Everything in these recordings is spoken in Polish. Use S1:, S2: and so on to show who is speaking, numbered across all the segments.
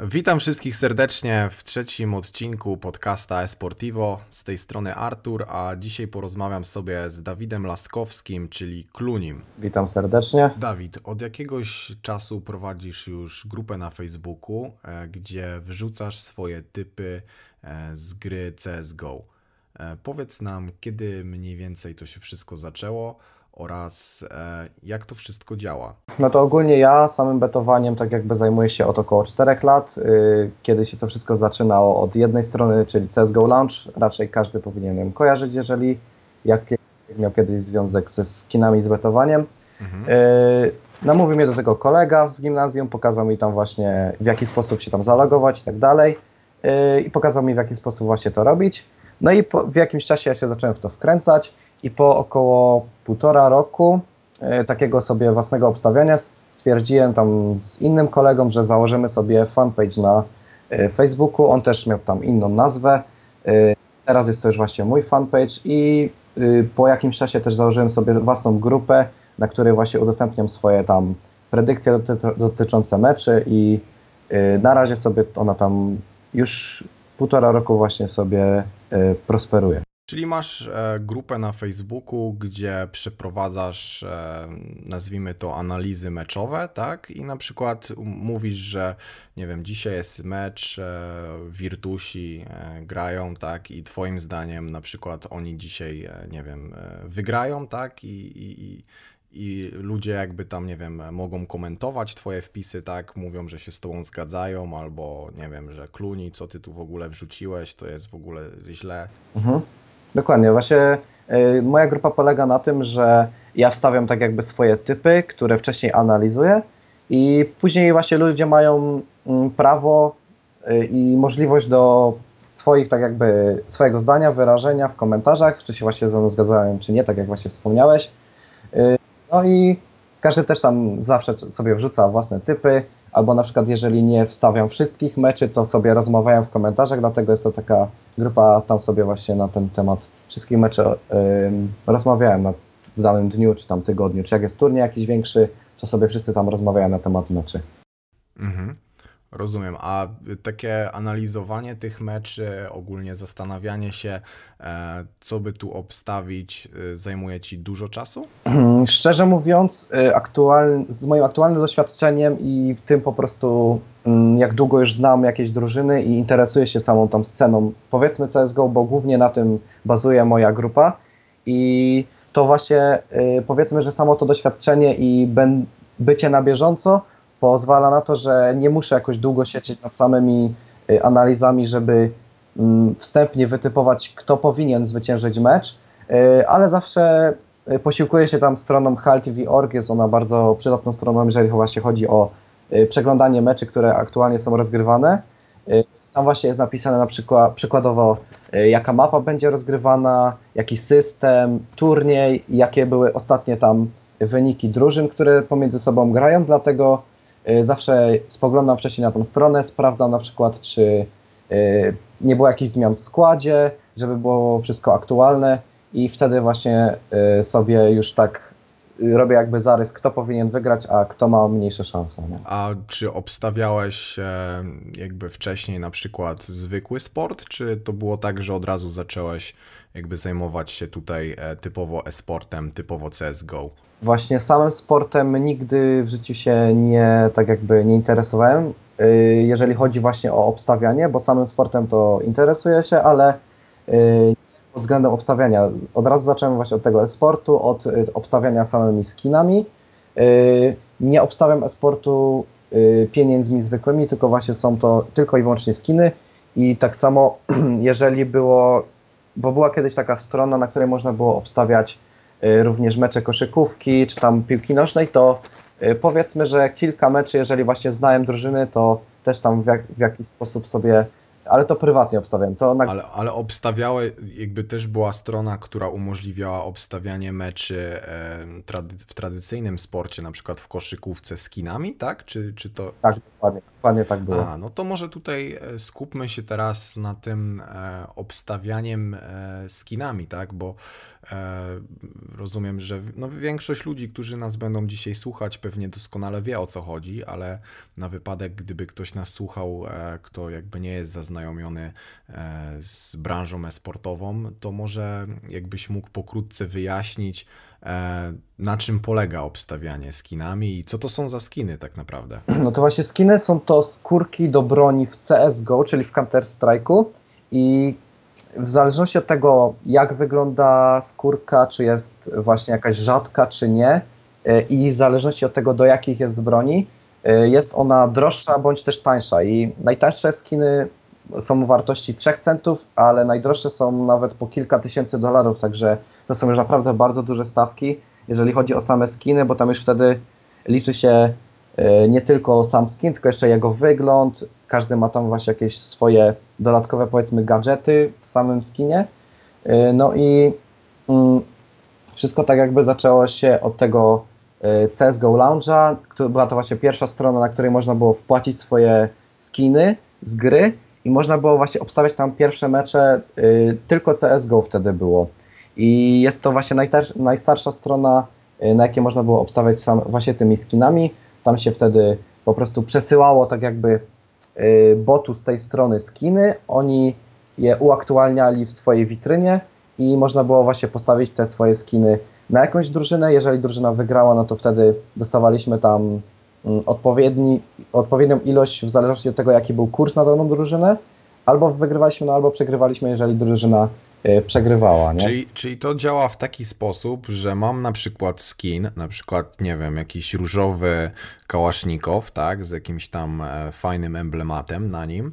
S1: Witam wszystkich serdecznie w trzecim odcinku podcasta Esportivo. Z tej strony Artur, a dzisiaj porozmawiam sobie z Dawidem Laskowskim, czyli Klunim.
S2: Witam serdecznie.
S1: Dawid, od jakiegoś czasu prowadzisz już grupę na Facebooku, e, gdzie wrzucasz swoje typy e, z gry CSGO. E, powiedz nam, kiedy mniej więcej to się wszystko zaczęło oraz e, jak to wszystko działa.
S2: No to ogólnie ja samym betowaniem tak jakby zajmuję się od około 4 lat, y, kiedy się to wszystko zaczynało od jednej strony, czyli CSGO Launch, raczej każdy powinien ją kojarzyć, jeżeli jak miał kiedyś związek ze skinami z betowaniem. Mhm. Y, namówił mnie do tego kolega z gimnazjum, pokazał mi tam właśnie w jaki sposób się tam zalogować i tak dalej y, i pokazał mi w jaki sposób właśnie to robić. No i po, w jakimś czasie ja się zacząłem w to wkręcać i po około półtora roku e, takiego sobie własnego obstawiania stwierdziłem tam z innym kolegą, że założymy sobie fanpage na e, Facebooku. On też miał tam inną nazwę. E, teraz jest to już właśnie mój fanpage i po jakimś czasie też założyłem sobie własną grupę, na której właśnie udostępniam swoje tam predykcje dotyczące meczy i na razie sobie ona tam już półtora roku właśnie sobie prosperuje.
S1: Czyli masz e, grupę na Facebooku, gdzie przeprowadzasz, e, nazwijmy to, analizy meczowe, tak? I na przykład mówisz, że nie wiem, dzisiaj jest mecz, e, Virtusi grają, tak? I twoim zdaniem na przykład oni dzisiaj, nie wiem, wygrają, tak? I, i, i ludzie jakby tam, nie wiem, mogą komentować twoje wpisy, tak? Mówią, że się z tobą zgadzają, albo nie wiem, że kluni, co ty tu w ogóle wrzuciłeś, to jest w ogóle źle. Mhm.
S2: Dokładnie, właśnie y, moja grupa polega na tym, że ja wstawiam tak jakby swoje typy, które wcześniej analizuję i później właśnie ludzie mają mm, prawo y, i możliwość do swoich, tak jakby swojego zdania, wyrażenia w komentarzach, czy się właśnie ze mną zgadzają, czy nie, tak jak właśnie wspomniałeś. Y, no i każdy też tam zawsze sobie wrzuca własne typy, albo na przykład jeżeli nie wstawiam wszystkich meczy, to sobie rozmawiają w komentarzach, dlatego jest to taka grupa, tam sobie właśnie na ten temat wszystkich meczy yy, rozmawiałem na, w danym dniu, czy tam tygodniu, czy jak jest turniej jakiś większy, to sobie wszyscy tam rozmawiają na temat meczy. Mhm.
S1: Rozumiem. A takie analizowanie tych meczy, ogólnie zastanawianie się, e, co by tu obstawić, e, zajmuje Ci dużo czasu?
S2: Szczerze mówiąc, e, aktual, z moim aktualnym doświadczeniem i tym po prostu, mm, jak długo już znam jakieś drużyny i interesuję się samą tą sceną, powiedzmy CSGO, bo głównie na tym bazuje moja grupa i to właśnie powiedzmy, że samo to doświadczenie i bycie na bieżąco pozwala na to, że nie muszę jakoś długo siedzieć nad samymi y, analizami, żeby mm, wstępnie wytypować, kto powinien zwyciężyć mecz, y, ale zawsze y, posiłkuję się tam stroną HalTV.org, jest ona bardzo przydatną stroną, jeżeli właśnie chodzi o przeglądanie meczy, które aktualnie są rozgrywane. Tam właśnie jest napisane na przykład, przykładowo, jaka mapa będzie rozgrywana, jaki system, turniej, jakie były ostatnie tam wyniki drużyn, które pomiędzy sobą grają, dlatego zawsze spoglądam wcześniej na tą stronę, sprawdzam na przykład, czy nie było jakichś zmian w składzie, żeby było wszystko aktualne i wtedy właśnie y, sobie już tak robię jakby zarys, kto powinien wygrać, a kto ma mniejsze szanse. Nie?
S1: A czy obstawiałeś jakby wcześniej na przykład zwykły sport, czy to było tak, że od razu zacząłeś jakby zajmować się tutaj e, typowo e-sportem, typowo CSGO?
S2: Właśnie samym sportem nigdy w życiu się nie tak jakby nie interesowałem, y, jeżeli chodzi właśnie o obstawianie, bo samym sportem to interesuję się, ale y, pod względem obstawiania. Od razu zacząłem właśnie od tego e-sportu, od y, obstawiania samymi skinami. Nie obstawiam e-sportu pieniędzmi zwykłymi, tylko właśnie są to tylko i wyłącznie skiny. I tak samo, jeżeli było, bo była kiedyś taka strona, na której można było obstawiać Y, również mecze koszykówki, czy tam piłki nożnej, to y, powiedzmy, że kilka meczy, jeżeli właśnie znałem drużyny, to też tam w, jak, w jakiś sposób sobie ale to prywatnie obstawiałem. To
S1: na... ale, ale obstawiałe, jakby też była strona, która umożliwiała obstawianie meczy w tradycyjnym sporcie, na przykład w koszykówce skinami, tak? Czy, czy to...
S2: Tak, dokładnie, dokładnie tak było.
S1: A, no to może tutaj e, skupmy się teraz na tym e, obstawianiem e, skinami, tak? Bo rozumiem, że no, większość ludzi, którzy nas będą dzisiaj słuchać, pewnie doskonale wie o co chodzi, ale na wypadek, gdyby ktoś nas słuchał, kto jakby nie jest zaznajomiony zaznajomiony e, z branżą e-sportową, to może jakbyś mógł pokrótce wyjaśnić, e, na czym polega obstawianie skinami i co to są za skiny tak naprawdę?
S2: No to właśnie skiny są to skórki do broni w CSGO, czyli w Counter-Strike'u i w zależności od tego, jak wygląda skórka, czy jest właśnie jakaś rzadka, czy nie, e, i w zależności od tego, do jakich jest broni, jest ona droższa bądź też tańsza. I najtańsze skiny są wartości 3 centów, ale najdroższe są nawet po kilka tysięcy dolarów, także to są już naprawdę bardzo duże stawki, jeżeli chodzi o same skiny, bo tam już wtedy liczy się e, nie tylko sam skin, tylko jeszcze jego wygląd. Każdy ma tam właśnie jakieś swoje dodatkowe, powiedzmy, gadżety w samym skinie. E, no i mm, wszystko tak jakby zaczęło się od tego e, CSGO Lounge'a, była to właśnie pierwsza strona, na której można było wpłacić swoje skiny z gry i można było właśnie obstawiać tam pierwsze mecze, y, tylko CSGO wtedy było. I jest to właśnie najstarsza strona, y, na jakiej można było obstawiać sam, właśnie tymi skinami. Tam się wtedy po prostu przesyłało tak jakby y, botu z tej strony skiny, oni je uaktualniali w swojej witrynie i można było właśnie postawić te swoje skiny na jakąś drużynę. Jeżeli drużyna wygrała, no to wtedy dostawaliśmy tam Mm, odpowiedni, odpowiednią ilość w zależności od tego, jaki był kurs na daną drużynę, albo wygrywaliśmy, no, albo przegrywaliśmy, jeżeli drużyna y, przegrywała. Nie?
S1: Czyli, czyli to działa w taki sposób, że mam na przykład skin, na przykład, nie wiem, jakiś różowy kałasznikow, tak, z jakimś tam e, fajnym emblematem na nim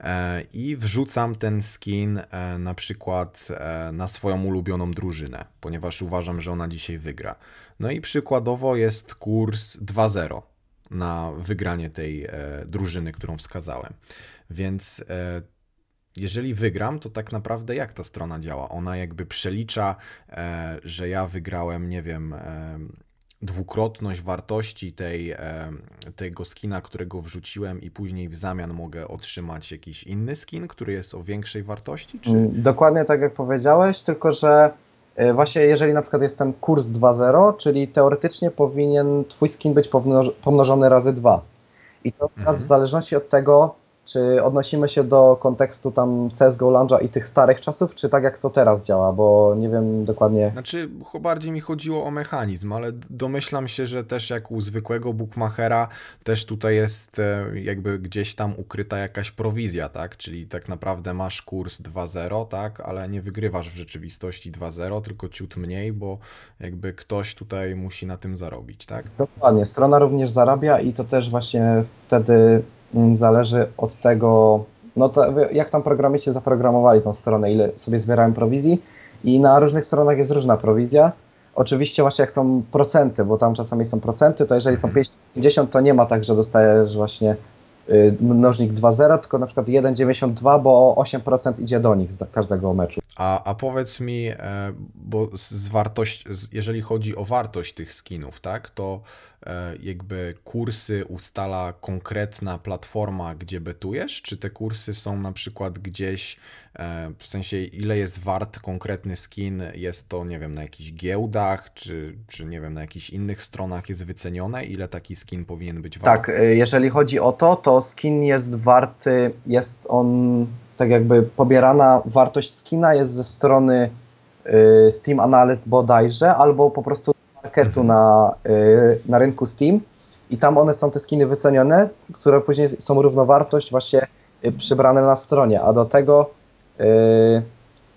S1: e, i wrzucam ten skin e, na przykład na swoją ulubioną drużynę, ponieważ uważam, że ona dzisiaj wygra. No i przykładowo jest kurs 2-0 na wygranie tej e, drużyny, którą wskazałem. Więc e, jeżeli wygram, to tak naprawdę jak ta strona działa? Ona jakby przelicza, e, że ja wygrałem, nie wiem, dwukrotność wartości tej, tego skina, którego wrzuciłem i później w zamian mogę otrzymać jakiś inny skin, który jest o większej wartości? Czy...
S2: Mm, dokładnie tak jak powiedziałeś, tylko że właśnie jeżeli na przykład jest ten kurs 2.0, czyli teoretycznie powinien twój skin być pomnożony razy 2. I to teraz mhm. w zależności od tego, czy odnosimy się do kontekstu tam CSGO Lounge'a i tych starych czasów, czy tak jak to teraz działa, bo nie wiem dokładnie.
S1: Znaczy, bardziej mi chodziło o mechanizm, ale domyślam się, że też jak u zwykłego bookmachera też tutaj jest e, jakby gdzieś tam ukryta jakaś prowizja, tak? Czyli tak naprawdę masz kurs 2.0, tak? Ale nie wygrywasz w rzeczywistości 2.0, tylko ciut mniej, bo jakby ktoś tutaj musi na tym zarobić, tak?
S2: Dokładnie. Strona również zarabia i to też właśnie wtedy zależy od tego, no to jak tam programiści zaprogramowali tą stronę, ile sobie zbierają prowizji i na różnych stronach jest różna prowizja. Oczywiście właśnie jak są procenty, bo tam czasami są procenty, to jeżeli są 50, mhm. to nie ma tak, że dostajesz właśnie y, mnożnik 2,0, tylko na przykład 1,92, bo 8% idzie do nich z każdego meczu.
S1: A, a powiedz mi, e, bo z wartość, jeżeli chodzi o wartość tych skinów, tak, to jakby kursy ustala konkretna platforma, gdzie betujesz, czy te kursy są na przykład gdzieś, e, w sensie ile jest wart konkretny skin, jest to, nie wiem, na jakichś giełdach, czy, czy nie wiem, na jakichś innych stronach jest wycenione, ile taki skin powinien być
S2: wart? Tak, jeżeli chodzi o to, to skin jest warty, jest on tak jakby pobierana wartość skina jest ze strony Steam Analyst bodajże, albo po prostu marketu na, y, na rynku Steam i tam one są te skiny wycenione, które później są równowartość właśnie y, przybrane na stronie, a do tego y,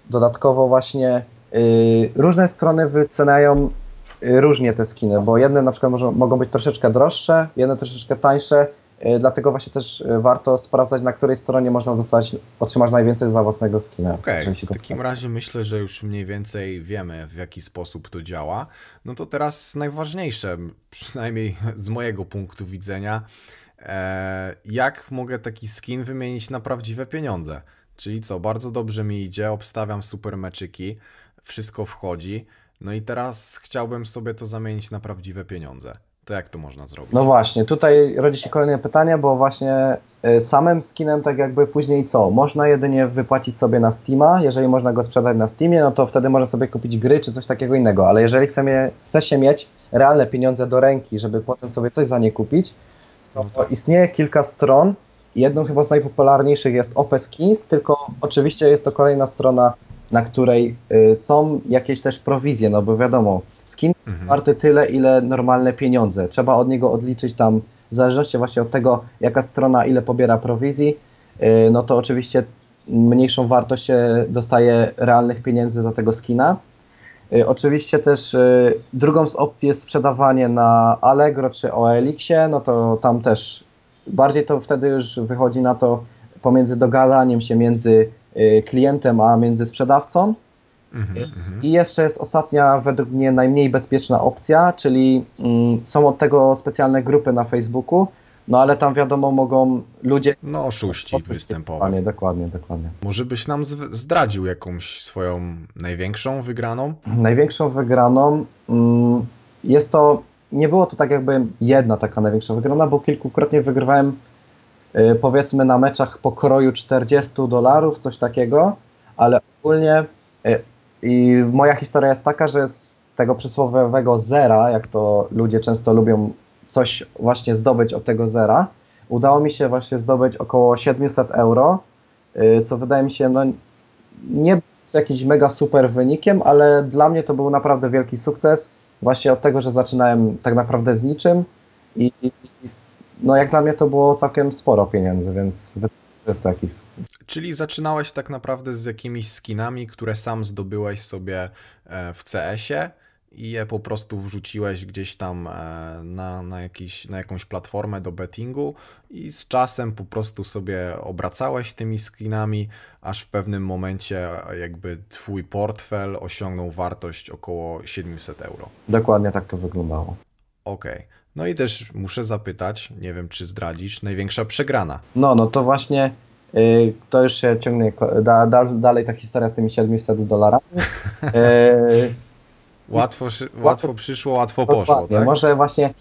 S2: dodatkowo właśnie różne strony wyceniają różnie te skiny, bo jedne na przykład mogą być troszeczkę droższe, jedne troszeczkę tańsze, dlatego właśnie też e, warto sprawdzać, na której stronie można dostać, otrzymać najwięcej za własnego skina.
S1: Okej, okay. w takim razie myślę, że już mniej więcej wiemy, w jaki sposób to działa. No to teraz najważniejsze, przynajmniej z mojego punktu widzenia, E, jak mogę taki skin wymienić na prawdziwe pieniądze? Czyli co, bardzo dobrze mi idzie, obstawiam super meczyki, wszystko wchodzi. No i teraz chciałbym sobie to zamienić na prawdziwe pieniądze. To jak to można zrobić?
S2: No właśnie, tutaj rodzi się kolejne pytanie, bo właśnie y, samym skinem tak jakby później co? Można jedynie wypłacić sobie na Steama, jeżeli można go sprzedać na Steamie, no to wtedy można sobie kupić gry czy coś takiego innego, ale jeżeli chce, chce się mieć realne pieniądze do ręki, żeby potem sobie coś za nie kupić, to, to istnieje kilka stron. Jedną chyba z najpopularniejszych jest OP Skins, tylko oczywiście jest to kolejna strona, na której y, są jakieś też prowizje, no bo wiadomo, skin jest
S1: Mhm.
S2: warty tyle, ile normalne pieniądze. Trzeba od niego odliczyć tam, w zależności właśnie od tego, jaka strona ile pobiera prowizji, y, no to oczywiście mniejszą wartość się dostaje realnych pieniędzy za tego skina. Y, Oczywiście też drugą z opcji jest sprzedawanie na Allegro czy OLX-ie, no to tam też bardziej to wtedy już wychodzi na to pomiędzy dogadaniem się między klientem a między sprzedawcą.
S1: Mhm, mhm.
S2: I jeszcze jest ostatnia, według mnie najmniej bezpieczna opcja, czyli mm, są od tego specjalne grupy na Facebooku, no ale tam wiadomo mogą ludzie...
S1: No, oszuści występować.
S2: Dokładnie, dokładnie, dokładnie.
S1: Może byś nam zdradził jakąś swoją największą wygraną?
S2: Największą wygraną mm, jest to, nie było to tak jakby jedna taka największa wygrana, bo kilkukrotnie wygrywałem y, powiedzmy na meczach pokroju 40 dolarów, coś takiego, ale ogólnie y, i moja historia jest taka, że z tego przysłowiowego zera, jak to ludzie często lubią coś właśnie zdobyć od tego zera, udało mi się właśnie zdobyć około 700 euro, y, co wydaje mi się no, nie jakimś mega super wynikiem, ale dla mnie to był naprawdę wielki sukces. Właśnie od tego, że zaczynałem tak naprawdę z niczym i- no jak dla mnie to było całkiem sporo pieniędzy, więc że jest to jakiś sukces.
S1: Czyli zaczynałeś tak naprawdę z jakimiś skinami, które sam zdobyłeś sobie e, w CS-ie i je po prostu wrzuciłeś gdzieś tam e, na, na, jakiś, na jakąś platformę do bettingu i z czasem po prostu sobie obracałeś tymi skinami, aż w pewnym momencie e, jakby twój portfel osiągnął wartość około 700 euro.
S2: Dokładnie tak to wyglądało.
S1: Okej. No i też muszę zapytać, nie wiem czy zdradzisz, największa przegrana.
S2: No, no to właśnie y, to już się ciągnie da, da, dalej ta historia z tymi 700 dolarami. Y,
S1: Łatwo, łatwo przyszło, łatwo poszło, tak?
S2: Może właśnie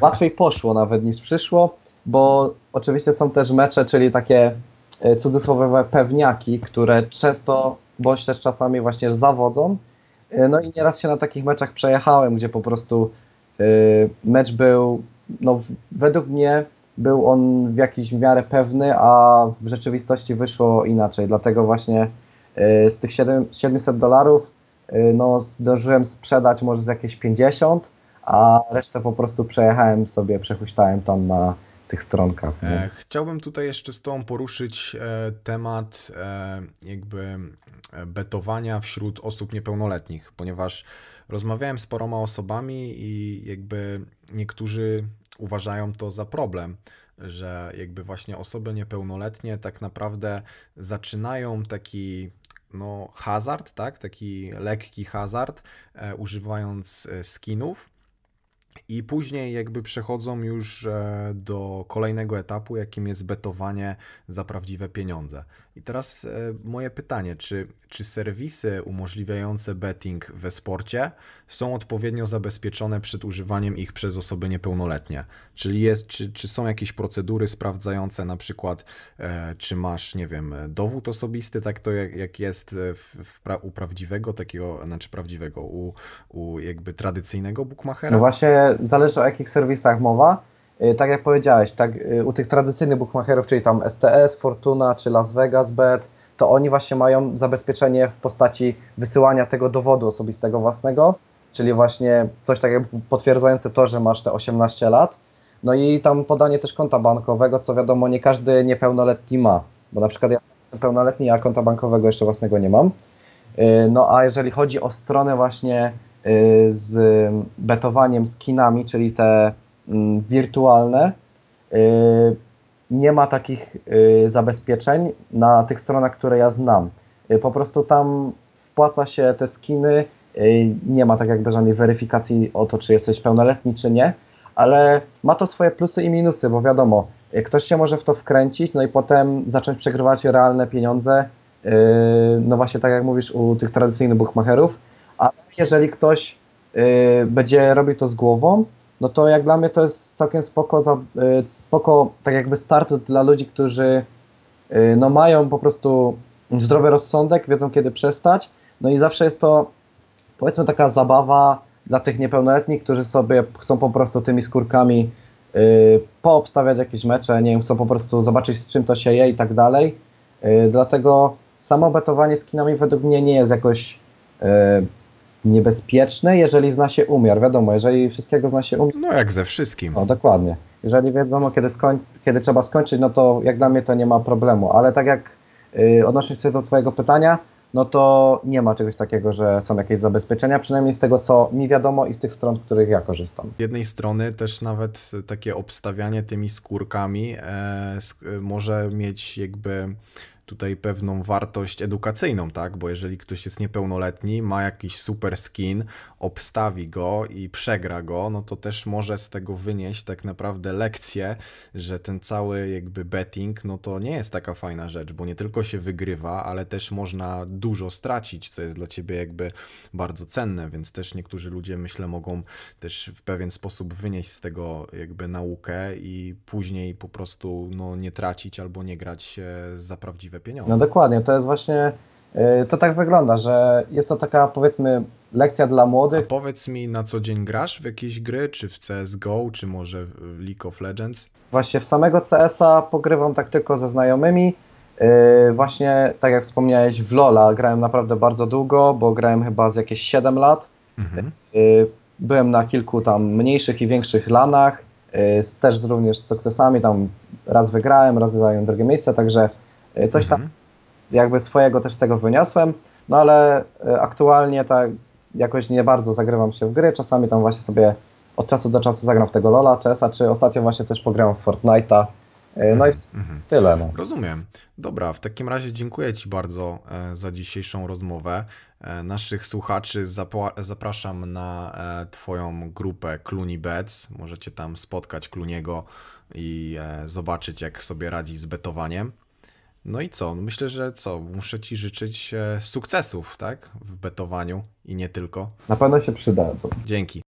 S2: łatwiej poszło nawet niż przyszło, bo oczywiście są też mecze, czyli takie e, cudzysłowiowe pewniaki, które często bądź też czasami właśnie zawodzą. No i nieraz się na takich meczach przejechałem, gdzie po prostu mecz był, no według mnie był on w jakiś w miarę pewny, a w rzeczywistości wyszło inaczej. Dlatego właśnie e, z tych 7 700 dolarów y, no, zdążyłem sprzedać może z jakieś 50, a resztę po prostu przejechałem sobie, przehuśtałem tam na tych stronkach.
S1: E, Chciałbym tutaj jeszcze z Tobą poruszyć e, temat e, jakby betowania wśród osób niepełnoletnich, ponieważ rozmawiałem z paroma osobami i jakby niektórzy uważają to za problem, że jakby właśnie osoby niepełnoletnie tak naprawdę zaczynają taki no, hazard, tak? Taki lekki hazard, e, używając e, skinów. I później jakby przechodzą już e, do kolejnego etapu, jakim jest betowanie za prawdziwe pieniądze. I teraz e, moje pytanie, czy, czy serwisy umożliwiające betting we sporcie są odpowiednio zabezpieczone przed używaniem ich przez osoby niepełnoletnie? Czyli jest, czy, czy są jakieś procedury sprawdzające na przykład, e, czy masz, nie wiem, dowód osobisty, tak to jak, jak jest w, w, pra- u prawdziwego takiego, znaczy prawdziwego, u, u jakby tradycyjnego bookmachera?
S2: No właśnie zależy o jakich serwisach mowa. Y, Tak jak powiedziałeś, tak, y, u tych tradycyjnych bookmacherów, czyli tam STS, Fortuna czy Las Vegas Bet, to oni właśnie mają zabezpieczenie w postaci wysyłania tego dowodu osobistego własnego, czyli właśnie coś takiego potwierdzające to, że masz te 18 lat. No i tam podanie też konta bankowego, co wiadomo nie każdy niepełnoletni ma, bo na przykład ja jestem pełnoletni, a konta bankowego jeszcze własnego nie mam. Y, No a jeżeli chodzi o stronę właśnie z betowaniem skinami, czyli te wirtualne, y, nie ma takich y, zabezpieczeń na tych stronach, które ja znam. Y, Po prostu tam wpłaca się te skiny, nie ma tak jakby żadnej weryfikacji o to, czy jesteś pełnoletni, czy nie, ale ma to swoje plusy i minusy, bo wiadomo, ktoś się może w to wkręcić, no i potem zacząć przegrywać realne pieniądze, no właśnie tak jak mówisz u tych tradycyjnych bookmacherów, a jeżeli ktoś będzie robił to z głową, no to jak dla mnie to jest całkiem spoko, za, yy, spoko tak jakby start dla ludzi, którzy yy, no mają po prostu zdrowy rozsądek, wiedzą kiedy przestać, no i zawsze jest to powiedzmy taka zabawa dla tych niepełnoletnich, którzy sobie chcą po prostu tymi skórkami yy, poobstawiać jakieś mecze, nie wiem, chcą po prostu zobaczyć z czym to się je i tak dalej. Dlatego samo betowanie skinami według mnie nie jest jakoś niebezpieczne, jeżeli zna się umiar. Wiadomo, jeżeli wszystkiego zna się umiar.
S1: No jak ze wszystkim.
S2: No dokładnie. Jeżeli wiadomo, kiedy, skoń, kiedy trzeba skończyć, no to jak dla mnie to nie ma problemu. Ale tak jak yy, odnosząc się do Twojego pytania, no to nie ma czegoś takiego, że są jakieś zabezpieczenia, przynajmniej z tego, co mi wiadomo i z tych stron, z których ja korzystam.
S1: Z jednej strony też nawet takie obstawianie tymi skórkami e, sk- może mieć jakby tutaj pewną wartość edukacyjną, tak? Bo jeżeli ktoś jest niepełnoletni, ma jakiś super skin, obstawi go i przegra go, no to też może z tego wynieść tak naprawdę lekcję, że ten cały jakby betting, no to nie jest taka fajna rzecz, bo nie tylko się wygrywa, ale też można dużo stracić, co jest dla ciebie jakby bardzo cenne, więc też niektórzy ludzie myślę mogą też w pewien sposób wynieść z tego jakby naukę i później po prostu no nie tracić albo nie grać za prawdziwe pieniądze.
S2: No dokładnie, to jest właśnie, yy, to tak wygląda, że jest to taka powiedzmy lekcja dla
S1: A
S2: młodych.
S1: powiedz mi, na co dzień grasz w jakieś gry, czy w CSGO, czy może w League of Legends?
S2: Właśnie w samego CS-a pogrywam tak tylko ze znajomymi. Yy, właśnie tak jak wspomniałeś, w LoL'a grałem naprawdę bardzo długo, bo grałem chyba z jakieś 7 lat.
S1: Mhm.
S2: Yy, byłem na kilku tam mniejszych i większych lanach, też również z sukcesami, tam raz wygrałem, raz zająłem drugie miejsce, także coś tam
S1: Mhm.
S2: jakby swojego też z tego wyniosłem, no ale y, aktualnie tak jakoś nie bardzo zagrywam się w gry, czasami tam właśnie sobie od czasu do czasu zagram w tego Lola, CS-a, czy ostatnio właśnie też pograłem w Fortnite'a, Y, no i w-
S1: Mhm.
S2: tyle no.
S1: Rozumiem. Dobra, w takim razie dziękuję Ci bardzo e, za dzisiejszą rozmowę. E, Naszych słuchaczy zapraszam na e, Twoją grupę Cluny Bets. Możecie tam spotkać Cluniego i zobaczyć, jak sobie radzi z betowaniem. No i co? Myślę, że co? Muszę Ci życzyć e, sukcesów, tak? W betowaniu i nie tylko.
S2: Na pewno się przydadzą.
S1: Dzięki.